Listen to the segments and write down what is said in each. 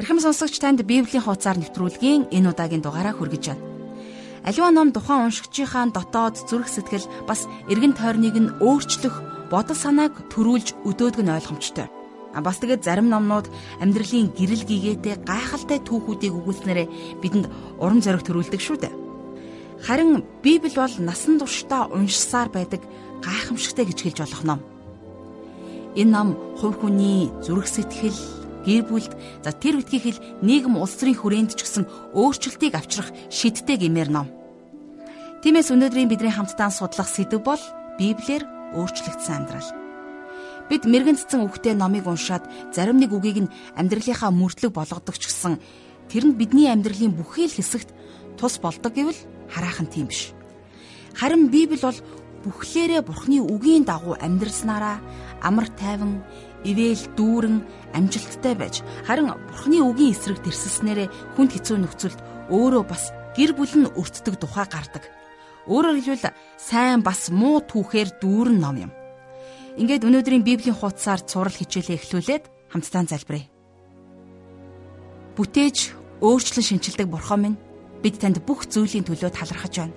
Эрхэм сонсогч танд Библийн хуудасар нэвтрүүлгийн энэ удаагийн дугаараа хүргэж байна. Аливаа ном тухайн уншигчийнхаа дотоод зүрх сэтгэл бас эргэн тойрныг нь өөрчлөх бодол санааг төрүүлж өдөөдөг нь ойлгомжтой. А бас тэгээд зарим номнууд амьдралын гэрэл гэгээтэй гайхалтай түүхүүдийг өгүүлснээрээ бидэнд урам зориг төрүүлдэг шүү дээ. Харин Библи бол насан туршдаа уншсаар байдаг гайхамшигтай гэж хэлж болох ном. Энэ ном хувь хүний зүрх сэтгэл гэр бүлд за тэр үтгийг хэл нийгэм улс төрийн хүрээнд ч гэсэн өөрчлөлтийг авчрах шидтэй гэмээр ном. Тиймээс өнөөдрийн бидний хамтдаа судлах сэдв бол Библиэр өөрчлөгдсөн амьдрал. Бид мэрэгэн цэцэн үгтэй номыг уншаад зарим нэг үгийг нь амьдралынхаа мөрдлөг болгодог ч гэсэн тэр нь бидний амьдралын бүхий л хэсэгт тус болдог гэвэл хараахан тийм биш. Харин Библи бол бүхлээрээ Бурхны үгийн дагуу амьдрснараа амар тайван ивэл дүүрэн амжилттай байж харин бурхны үгийн эсрэг дэрсэлснээрээ хүнд хэцүү нөхцөлд өөрөө бас гэр бүл нь өртдөг тухай гардаг. Өөрөөр хэлбэл сайн бас муу түүхээр дүүрэн ном юм. Ингээд өнөөдрийн Библийн хуудасаар цурал хичээлээ эхлүүлээд хамтдаа залбирая. Бүтээж өөрчлөн шинчилдэг бурхан минь бид танд бүх зүйлийн төлөө талархаж байна.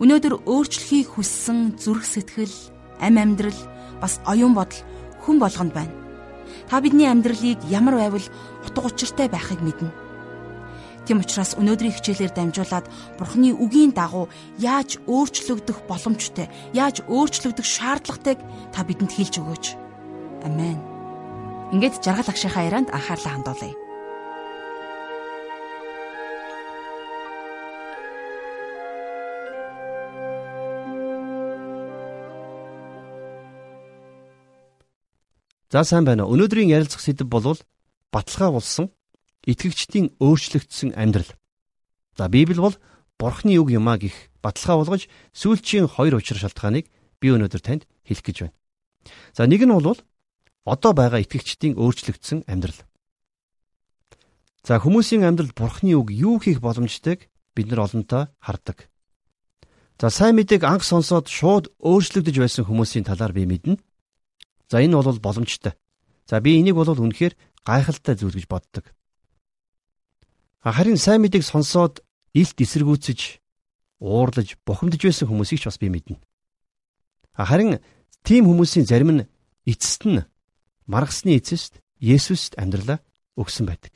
Өнөөдөр өөрчлөхийг хүссэн зүрх сэтгэл, ам амьдрал, бас оюун бодол хүн болгонд байна. Та бидний амьдралыг ямар байвал утга учиртай байхыг мэднэ. Тийм учраас өнөөдрийн хичээлээр дамжуулаад Бурхны үгийн дагуу яаж өөрчлөгдөх боломжтой, яаж өөрчлөгдөх шаардлагатайг та бидэнд хэлж өгөөч. Амен. Ингээд жаргал агшихаа ярианд анхаарлаа хандуулъя. За сайн байна уу. Өнөөдрийн ярилцах сэдэв бол баталгаа болсон итгэгчдийн өөрчлөгдсөн амьдрал. За Библи бол Бурхны үг юмаа гих баталгаа болгож сүүлчийн хоёр учир шалтгааныг би өнөөдөр танд хэлэх гэж байна. За нэг нь бол одоо байгаа итгэгчдийн өөрчлөгдсөн амьдрал. За хүмүүсийн амьдралд Бурхны үг юу хийх боломжтойг бид нар олонтоо хардаг. За сайн мэдээг анх сонсоод шууд өөрчлөгдөж байсан хүмүүсийн талаар би мэднэ. За энэ бол боломжтой. За би энийг бол үнэхээр гайхалтай зүйл гэж боддог. Харин сайн мэдээг сонсоод илт эсэргүүцэж, уурлаж, бухимдж байсан хүмүүсийг ч бас би мэднэ. Харин тийм хүмүүсийн зарим нь эцэст нь маргасны эцэст Есүст амьдралаа өгсөн байдаг.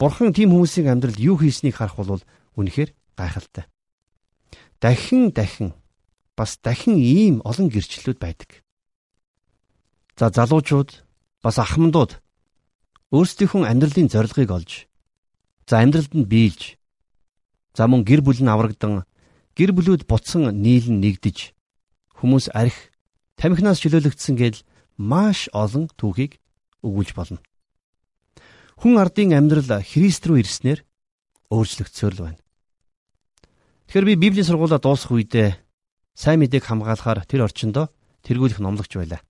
Бурхан тийм хүмүүсийн амьдрал юу хийснийг харах бол үнэхээр гайхалтай. Дахин дахин бас дахин ийм олон гэрчлэлүүд байдаг. За залуучууд бас ахмадууд өөрсдийнхөө амьдралын зорилгыг олж за амьдралд нь биелж за мөн гэр бүл нь аврагдан гэр бүлүүд буцсан нийлэн нэгдэж хүмүүс арх тамхинаас чөлөөлөгдсөн гэл маш олон түүхийг өгүүлж болно. Хүн ардын амьдрал Христ рүү ирснээр өөрчлөгдсөөр л байна. Тэгэхээр би Библийн сургуулаа дуусгах үедээ сайн мэдээг хамгаалахаар тэр орчиндөө тэргүүлэх номлогч байлаа.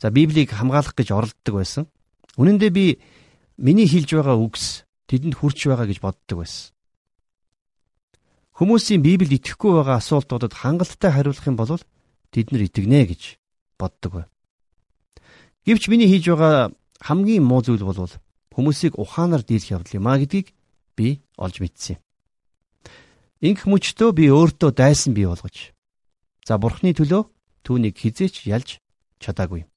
За Библийг хамгаалах гэж оролддог байсан. Үнэн дээр би миний хэлж байгаа үгс тэдэнд хүрч байгаа гэж боддог байсан. Хүмүүсийн Библид итгэхгүй байгаа асуултуудад хангалттай хариулах юм бол тэд нар итгэнэ гэж боддог бай. Гэвч миний хийж байгаа хамгийн муу зүйл бол хүмүүсийг ухаанаар дийлэх явдал юм а гэдгийг би олж мэдсэн юм. Инх мөчтөө би өөртөө дайсан бий болгож за бурхны төлөө түүнийг хизээч ялж чадаагүй.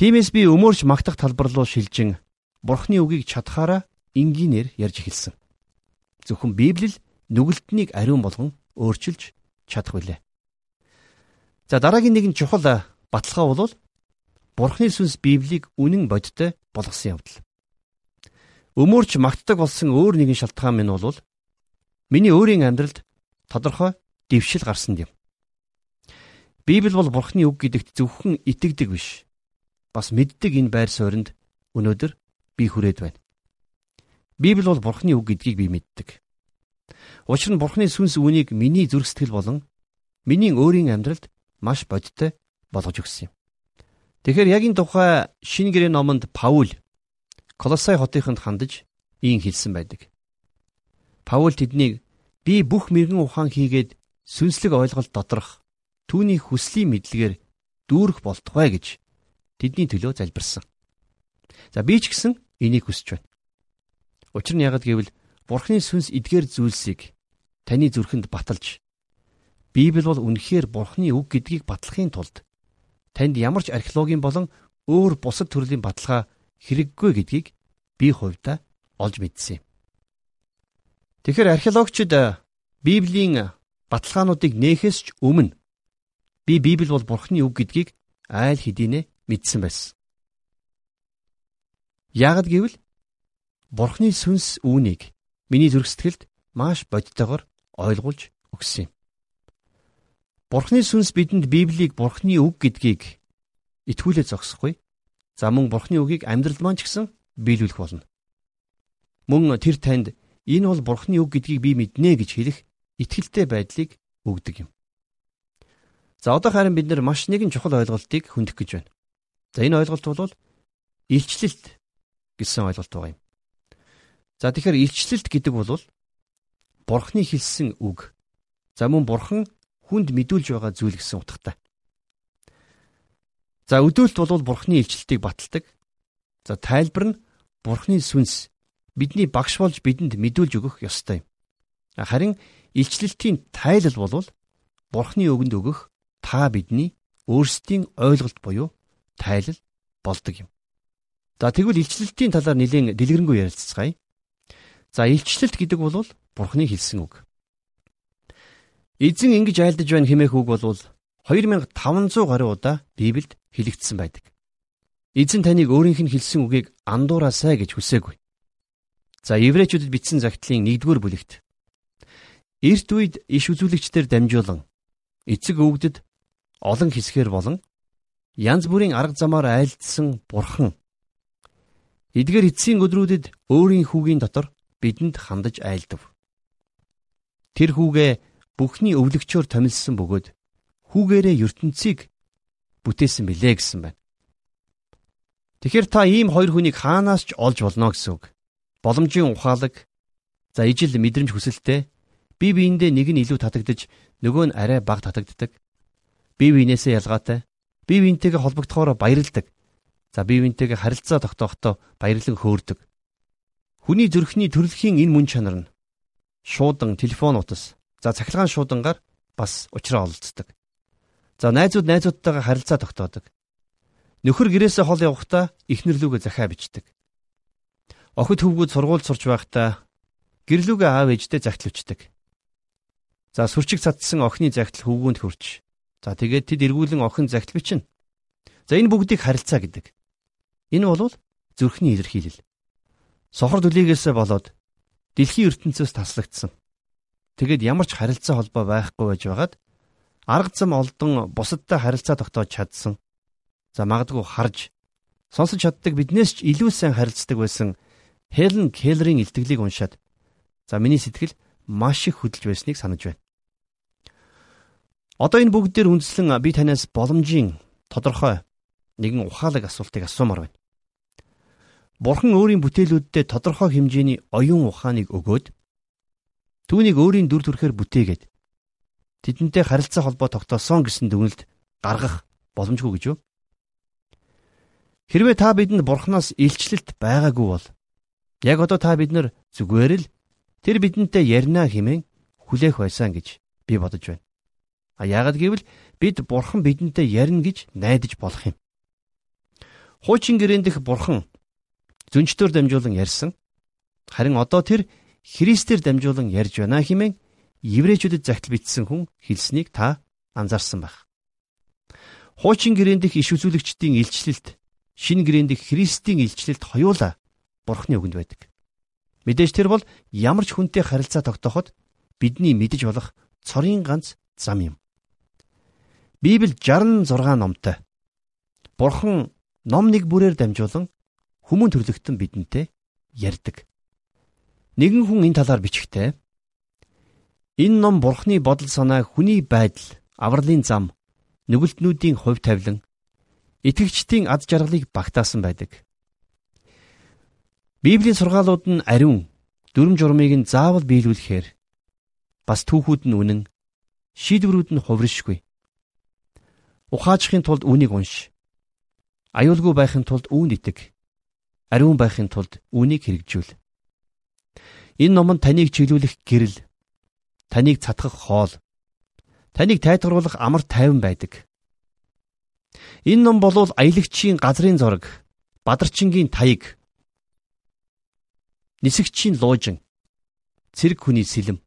Тиймээс би өмөрч магтах талбар руу шилжин Бурхны үгийг чадхаараа энгийнээр ярьж эхэлсэн. Зөвхөн Библиэл нүгэлтнийг ариун болгон өөрчилж чадах билээ. За дараагийн нэгэн чухал баталгаа бол Бурхны сүнс Библийг үнэн бодтой болгосон явдал. Өмөрч магтдаг болсон өөр нэгэн шалтгаан минь бол миний өөрийн амьдралд тодорхой дэвшил гарсан юм. Библи бол Бурхны үг гэдэгт зөвхөн итгэдэг биш бас мэддэг энэ байр сууринд өнөөдөр би хүрээд байна. Библи бол Бурхны үг гэдгийг би мэддэг. Учир нь Бурхны сүнс үүнийг миний зүрх сэтгэл болон миний өөрийн амьдралд маш бодиттой болгож өгсөн юм. Тэгэхээр яг энэ тухай шинэ гэрээ номонд Паул Колосай хотынд хандаж ийм хэлсэн байдаг. Паул тэднийг би бүх мэрэгэн ухаан хийгээд сүнслэг ойлголт доторх түүний хүслийн мэдлэгээр дүүрэх болтугай гэж тэдний төлөө залбирсан. За би ч гэсэн энийг хүсэж байна. Учир нь яагад гэвэл Бурхны сүнс эдгээр зүйлсийг таны зүрхэнд баталж Библи бол үнэхээр Бурхны үг гэдгийг батлахын тулд танд ямар ч археологийн болон өөр бусад төрлийн баталгаа хэрэггүй гэдгийг би хувьдаа олж мэдсэн юм. Тэгэхээр археологчид Библийн баталгаануудыг нээхээс ч өмнө би Библи бол Бурхны үг гэдгийг айл хэдийнэ мэдсэн байсан. Яагад гэвэл Бурхны сүнс үүнийг миний зүрх сэтгэлд маш бодитойгоор ойлгуулж өгсөн юм. Бурхны сүнс бидэнд Библийг Бурхны үг гэдгийг итгүүлээ зогсохгүй. За мөн Бурхны үгийг амьдрал маань ч гэсэн биелүүлэх болно. Мөн тэр танд энэ бол Бурхны үг гэдгийг би мэднэ гэж хэлэх итгэлтэй байдлыг өгдөг юм. За одоо харин бид нар маш нэгэн чухал ойлголтыг хөндөх гэж байна. За энэ ойлголт бол илчлэлт гэсэн ойлголт байгаа юм. За тэгэхээр илчлэлт гэдэг бол Бурхны хэлсэн үг. За мөн Бурхан хүнд мэдүүлж байгаа зүйл гэсэн утгатай. За өдөөлт бол Бурхны илчлэлтийг баталдаг. За тайлбар нь Бурхны сүнс бидний багш болж бидэнд мэдүүлж өгөх ёстой юм. Харин илчлэлтийн тайлал бол Бурхны үгэнд өгөх та бидний өөрсдийн ойлголт буюу тайлал болдог юм. За тэгвэл илчлэлтийн талаар нэлээд дэлгэрэнгүй ярилцгаая. За илчлэлт гэдэг бол Бурхны хэлсэн үг. Эзэн ингэж айлдаж байна хэмээх үг бол 2500 гаруй удаа Библиэд хэлэгдсэн байдаг. Эзэн таныг өөрийнх нь хэлсэн үгийг андуураасай гэж хүсээгүй. За еврейчүүдэд бичсэн загтлын 1-р бүлэгт Эрт үед иш үзүүлэгчдэр дамжуулан эцэг өвгдөд олон хэсгээр болон янз бүрийн арга замаар айлдсан бурхан эдгээр эцсийн өдрүүдэд өөрийн хүүгийн дотор бидэнд хандаж айлдав. Тэр хүүгээ бүхний өвлөгчөөр томилсон бөгөөд хүүгээрээ ертөнцийг бүтээсэн билээ гэсэн байна. Тэгэхээр та ийм хоёр хүнийг хаанаас ч олж болно гэсэн үг. Боломжийн ухаалаг, за ижил мэдрэмж хүсэлтэй бие биендээ нэг нь илүү татагдж нөгөө нь арай бага татагддаг. Бие биенээсээ ялгаатай. Бие биентэйгээ холбогдохоор баярладаг. За бие биентэйгээ харилцаа тогтоохдоо баярлан хөөрдөг. Хүний зүрхний төрөлхийн энэ мөн чанар нь шуудан телефон утас За цахилгаан шуудангаар бас уучраа олцдог. За найзууд найзуудтайгаа харилцаа тогтоодог. Нөхөр гэрээсээ хол явахдаа ихнэрлүүгээ захаа бичдэг. Охид хөвгүүд сургууль сурч байхдаа гэрлүүгээ аав ээжтэй загтлвчдаг. За сүрчиг цадцсан охины загтал хөвгүүнд хөрч. За тэгээд тэд эргүүлэн охин загтал бичнэ. За энэ бүгдийг харилцаа гэдэг. Энэ бол зүрхний илэрхийлэл. Сохор дүлийгээсээ болоод дэлхийн ертөнцөөс таслагдсан. Тэгэд ямар ч харилцаа холбоо байхгүй байж байгаад арга зам олдон бусадтай харилцаа тогтоож чадсан. За магадгүй харж сонсож чаддаг биднээс ч илүү сайн харилцдаг байсан Хелен Келлерийн илтгэлийг уншаад за миний сэтгэл маш их хөдөлж байсныг санаж байна. Одоо энэ бүгд дээр үндэслэн би танаас боломжийн тодорхой нэгэн ухаалаг асуултыг асуумаар байна. Бурхан өөрийн бүтээлүүдэд тодорхой хэмжээний оюун ухааныг өгөөд Түүнийг өөрийн дүр төрхөөр бүтээгээд тэдэнтэй харилцаа холбоо тогтоосон гэсэн дүгнэлт гаргах боломжгүй гэж юу? Хэрвээ та бидэнд бурхнаас илчлэлт байгаагүй бол яг одоо та бид нар зүгээр л тэр бидэнтэй ярина хэмээн хүлээх байсан гэж би бодож байна. А яагад гэвэл бид бурхан бидэнтэй ярина гэж найдаж болох юм. Хуучин гэрээн дэх бурхан зүнчтөр дамжуулан ярьсан. Харин одоо тэр Христээр дамжуулан ярьж байна хэмээн еврейчүүдэд загтал бичсэн хүн хэлснийг та анзаарсан байх. Хуучин гэрээн дэх иш үзүүлэгчдийн илчлэлт, шинэ гэрээн дэх Христийн илчлэлт хоёулаа Бурхны үгэнд байдаг. Мэдээж тэр бол ямар ч хүнтэй харилцаа тогтооход бидний мэдэж болох цорын ганц зам юм. Библи 66 номтой. Бурхан ном нэг бүрээр дамжуулан хүмүүн төрлөختөн бидэнтэй ярьдаг. Нэгэн хүн энэ талаар бичгтээ энэ ном бурхны бодол санаа хүний байдал, авралын зам, нүгэлтнүүдийн хувь тавилан, итгэгчдийн ад жаргалыг багтаасан байдаг. Библийн сургаалууд нь ариун, дүрм журмыг нь заавал биелүүлэхээр бас түүхүүд нь үнэн, шийдвэрүүд нь хувиршгүй. Ухаажахын тулд үүнийг унш. Аюулгүй байхын тулд үүнд итэг. Ариун байхын тулд үүнийг хэрэгжүүл. Энэ ном нь таныг чиглүүлэх гэрэл, таныг цатгах хоол, таныг тайтгаруулах амар тайван байдаг. Энэ ном болвол аялагчийн газрын зураг, бадарчингийн таяг, нисэгчийн луужин, цэрэг хүний сэлэм,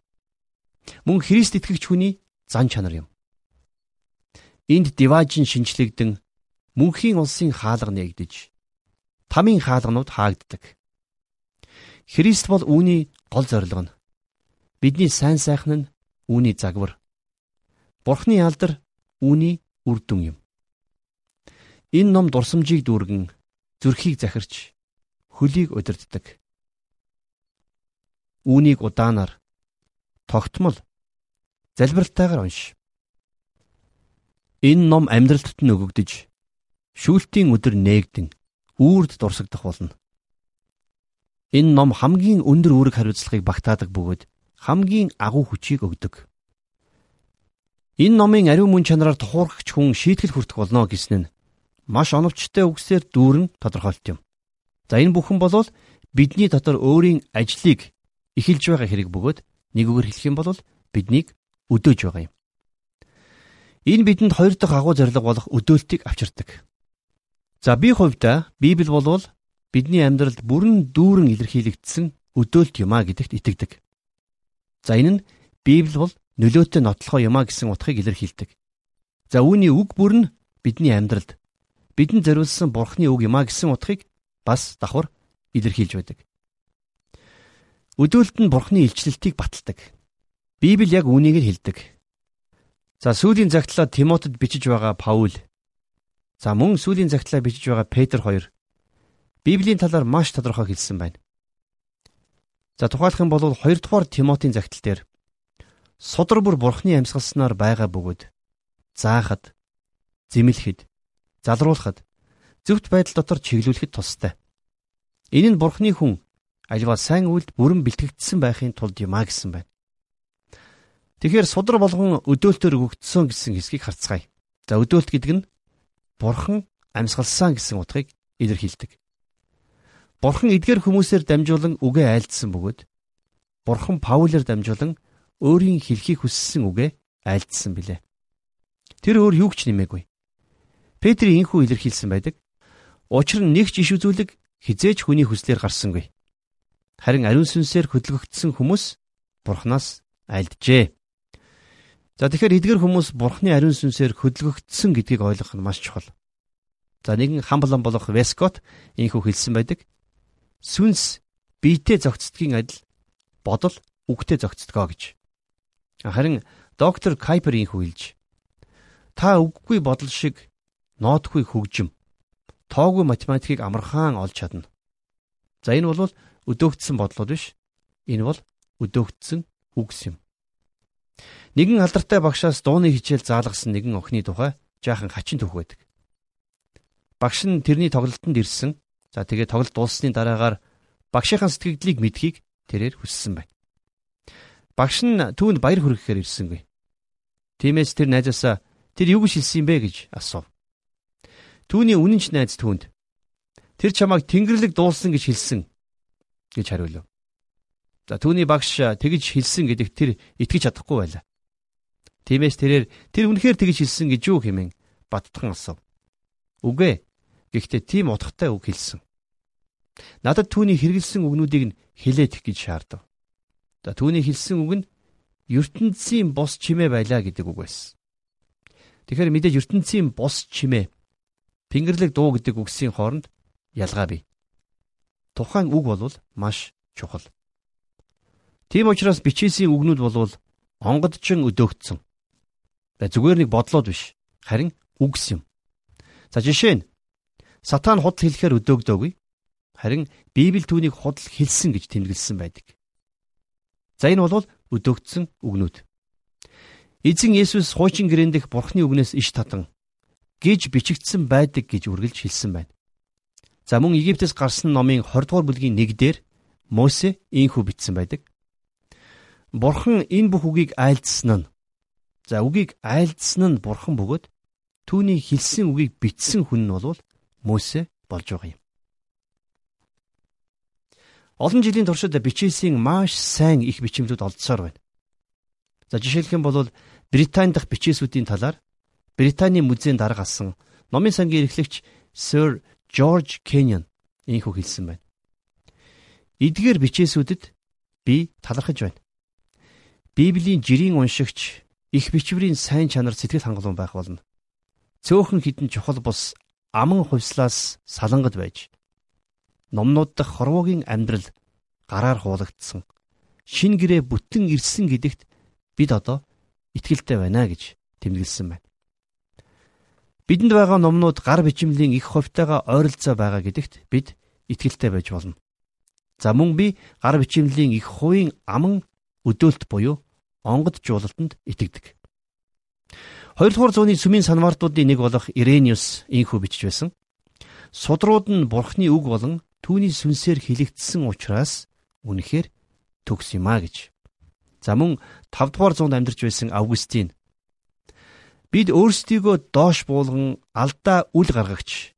мөн Христ итгэгч хүний зан чанар юм. Энд диважин шинчлэгдэн мөнхийн улсын хаалга нээгдэж тамийн хаалганууд хаагддаг. Христ бол үүний гол зорилго нь. Бидний сайн сайхан нь үүний загвар. Бурхны алдар үүний үр дүн юм. Энэ ном дурсамжийг дүүргэн зүрхийг захирч хөлийг удирддаг. Үүнийг удаанаар тогтмол залбиралтайгаар унш. Энэ ном амьдралтад нь өгөгдөж шүүлтийн өдөр нээгдэн үрд дурсагдах болно. Энэ ном хамгийн өндөр үүрэг хариуцлагыг багтаадаг бөгөөд хамгийн агуу хүчийг өгдөг. Энэ номын ариун мөн чанараар тухуурхагч хүн шийтгэл хүртэх болно гэсэн нь маш оновчтой үгсээр дүүрэн тодорхойлт юм. За энэ бүхэн болвол бидний дотор өөрийн ажлыг эхэлж байгаа хэрэг бөгөөд нэг үгээр хэлэх юм бол биднийг өдөөж байгаа юм. Энэ бидэнд хоёр дахь агуу зорилго болох өдөөлтийг авчирдаг. За би хувьдаа Библи болвол бидний амьдралд бүрэн дүүрэн илэрхийлэгдсэн өдөөлт юмаа гэдэгт итгэдэг. За энэ нь Библи бол нөлөөтэй нотлохоо юмаа гэсэн утгыг илэрхийлдэг. За үүний үг бүр нь бидний амьдралд бидэнд зориулсан Бурхны үг юмаа гэсэн утгыг бас давхар илэрхийлж байдаг. Өдөөлт нь Бурхны илчлэлтийг баталдаг. Библи яг үүнийг хэлдэг. За сүүлийн загтлаа Тимотед бичиж байгаа Паул. За мөн сүүлийн загтлаа бичиж байгаа Петр хоёр Библийн талаар маш тодорхой хэлсэн байна. За тухайлах юм бол 2 дугаар Тимотийн загтал дээр судар бүр бурхны амьсгалснаар байгаа бөгөөд заахад, зэмлэхэд, залруулахад зөвхт байдал дотор чиглүүлэхэд тустай. Энэ нь бурхны хүн альва сайн үйлд бүрэн бэлтгэгдсэн байхын тулд юм а гэсэн байна. Тэгэхээр судар болгон өдөөлтөөр өгөгдсөн гэсэн хэсгийг харцгаая. За өдөөлт гэдэг нь бурхан амьсгалсан гэсэн утгыг илэрхийлдэг. Бурхан эдгээр хүмүүсээр дамжуулан үгээ айлдсан бөгөөд бурхан Паулээр дамжуулан өөрийн хэлхийг хүссэн үгээ айлдсан билээ. Тэр өөр юу ч нэмээгүй. Петрийн инхүү илэрхийлсэн байдаг. Учир нь нэг ч иш үзүүлэг хизээч хүний хүслээр гарсангүй. Харин ариун сүнсээр хөдөлгөгдсөн хүмүүс бурхнаас айлджээ. За тэгэхээр эдгэр хүмүүс бурхны ариун сүнсээр хөдөлгөгдсөн гэдгийг ойлгох нь маш чухал. За нэгэн хамблан болох Вескот ийхүү хэлсэн байдаг. Сүнс биетэй зохицдгийн адил бодол үгтэй зохицдгоо гэж. Харин доктор Кайпер ийхүү хэлж та үггүй бодол шиг ноодгүй хөгжим тоогүй математикийг амархан олж чадна. За энэ бол өдөөгдсөн бодлууд биш. Энэ бол өдөөгдсөн үгс юм. Нэгэн алдартай багшаас дууны хичээл заалгасан нэгэн охины тухай жаахан хачин түүх байдаг. Багш нь тэрний тоглолтод ирсэн. За тэгээд тоглолт дууссаны дараагаар багшийнхаа сэтгэгдлийг мэдхийг тэрээр хүссэн байна. Багш нь түүнд баяр хүргэхээр ирсэнгүй. Тиймээс тэр найзаасаа тэр хэлсэн юм бэ гэж асуув. Түүний үнэнч найз түүнд тэр чамайг тэнгэрлэг дуулсан гэж хэлсэн гэж хариулв. За түүний багш тэгж хэлсэн гэдэгт тэр итгэж чадахгүй байлаа. Тиймээс тэрээр тэр үнэхээр тэгж хэлсэн гэж юу хэмээн баттхан асуув. Үгүй. Гэхдээ тийм утгатай үг хэлсэн. Надад түүний хэрэгэлсэн үгнүүдийг нь хэлээд гэж шаардав. За түүний хэлсэн үг нь ертөнцийн бос чимээ байлаа гэдэг үг байсан. Тэгэхээр мэдээж ертөнцийн бос чимээ Пингэрлэг дуу гэдэг үгсийн хооронд ялгаа бий. Тухайн үг бол маш чухал. Тийм учраас бичээсийн үгнүүд болвол онгодчин өдөөгдсөн. Зүгээр нэг бодлоод биш. Харин үгс юм. За жишээ нь Сатан худал хэлэхээр өдөөгдөөгүй. Харин Библи түүнийг худал хэлсэн гэж тэмдэглэсэн байдаг. За энэ бол өдөөгдсөн үгнүүд. Эзэн Есүс хуучин гэрэн дэх Бурхны үгнээс иш татан гэж бичигдсэн байдаг гэж үргэлж хэлсэн байна. За мөн Египтээс гарсан номын 20 дугаар бүлгийн 1 дээр Мосе ийхүү бичсэн байдаг. Бурхан энэ бүх үгийг айлдсан нь За үгийг айлдсан нь бурхан бөгөөд түүний хэлсэн үгийг бичсэн хүн нь бол Мосе болж байгаа юм. Олон жилийн туршид бичээсийн маш сайн их бичимлүүд олдсоор байна. За жишээлх юм бол Британи дахь бичээсүүдийн талаар Британий музейн дарга асан номын сангийн эрхлэгч Sir George Kenyon ийхүү хэлсэн байна. Эдгээр бичээсүүдэд би талархаж байна. Библийн жирийн уншигч их бичвэрийн сайн чанар сэтгэл хангалуун байх болно. Цөөхөн хідэн чухал бус аман хувьслаас салангад байж номнууд дахь хорвоогийн амьдрал гараар хуулагдсан шин гэрээ бүтэн ирсэн гэдэгт бид одоо итгэлтэй байна гэж тэмдэглэсэн байна. Бидэнд байгаа номнууд гар бичмлийн их хувьтайгаа ойролцоо байгаа гэдэгт бид итгэлтэй байж болно. За мөн би гар бичмлийн их хувийн аман өдөөлт буюу онгоджуулалтанд итгэдэг. 2 дугаар зууны сүмийн санваартуудын нэг болох Ирениус ийхүү бичиж байсан. Судрууд нь бурхны үг болон түүний сүнсээр хилэгдсэн учраас үнэхээр төгс юм а гэж. За мөн 5 дугаар зуунд амьдарч байсан Августин бид өөрсдийгөө доош буулган алдаа үл гаргагч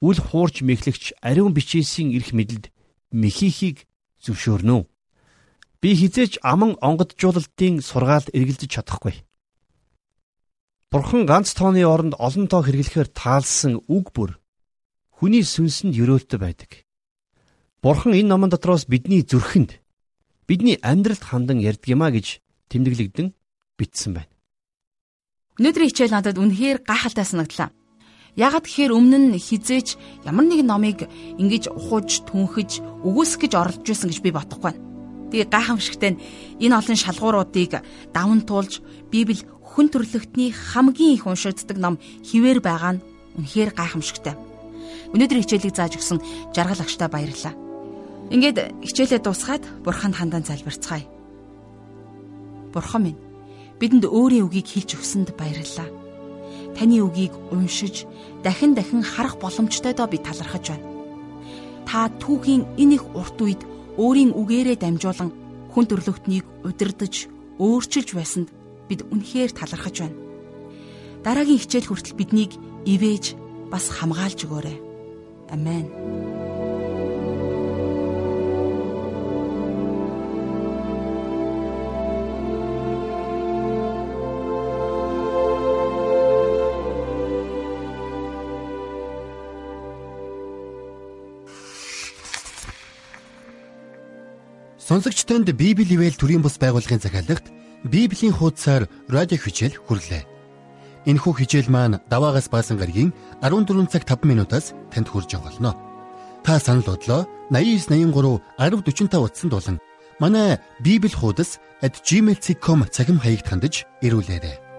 үл хуурж мэхлэгч ариун бичээсийн эрх мэдэлд мэхихийг зөвшөөрнө. Би хизээч аман онгоджуулалтын сургаалт эргэлзэж чадахгүй. Бурхан ганц тооны оронд олон тоо хэрэглэхээр таалсан үг бүр хүний сүнсэнд өрөөлтөй байдаг. Бурхан энэ номон дотроос бидний зүрхэнд бидний амьдралд хандан ярьдгиймаа гэж тэмдэглэгдэн бичсэн байна. Өнөөдрийн хичээл надад үнэхээр гайхалтай санагдлаа. Ягд гэхээр өмнө нь хизээч ямар нэгэн номыг ингэж ухаж, түнхэж, өгөөсөх гэж оролдож байсан гэж би бодохгүй. Тэгээ гайхамшигтай нь энэ олон шалгууруудыг даван туулж Библи хүн төрлөختний хамгийн их уншигддаг ном хിവэр байгаа нь үнэхээр гайхамшигтай. Өнөөдрийн хичээлийг зааж өгсөн жаргал агштай баярлалаа. Ингээд хичээлээ дуусгаад Бурханд хандан залбирцгаая. Бурхан минь бидэнд өөрийн үгийг хэлж өгсөнд баярлалаа. Таны үгийг уншиж дахин дахин харах боломжтойдоо би талархаж байна. Та түүхийн энэ их урт үед өөрийн үгээрээ дамжуулан хүн төрлөختнийг удирдах, өөрчилж байсанд бид үнэхээр талархаж байна. Дараагийн хичээл хүртэл биднийг ивэж бас хамгаалж өгөөрэй. Амен. Сонсогч танд Библи ивэл төрийн бус байгууллагын захиалагт Библийн хуудасаар радио хичээл хүрлээ. Энэхүү хичээл маань даваагаас баасан гарагийн 14 цаг 5 минутаас танд хүрж байгаа болно. Та санал бодлоо 8983 1045 утсанд болон манай Библи хуудас @gmail.com цахим хаягт хандаж ирүүлээрэй.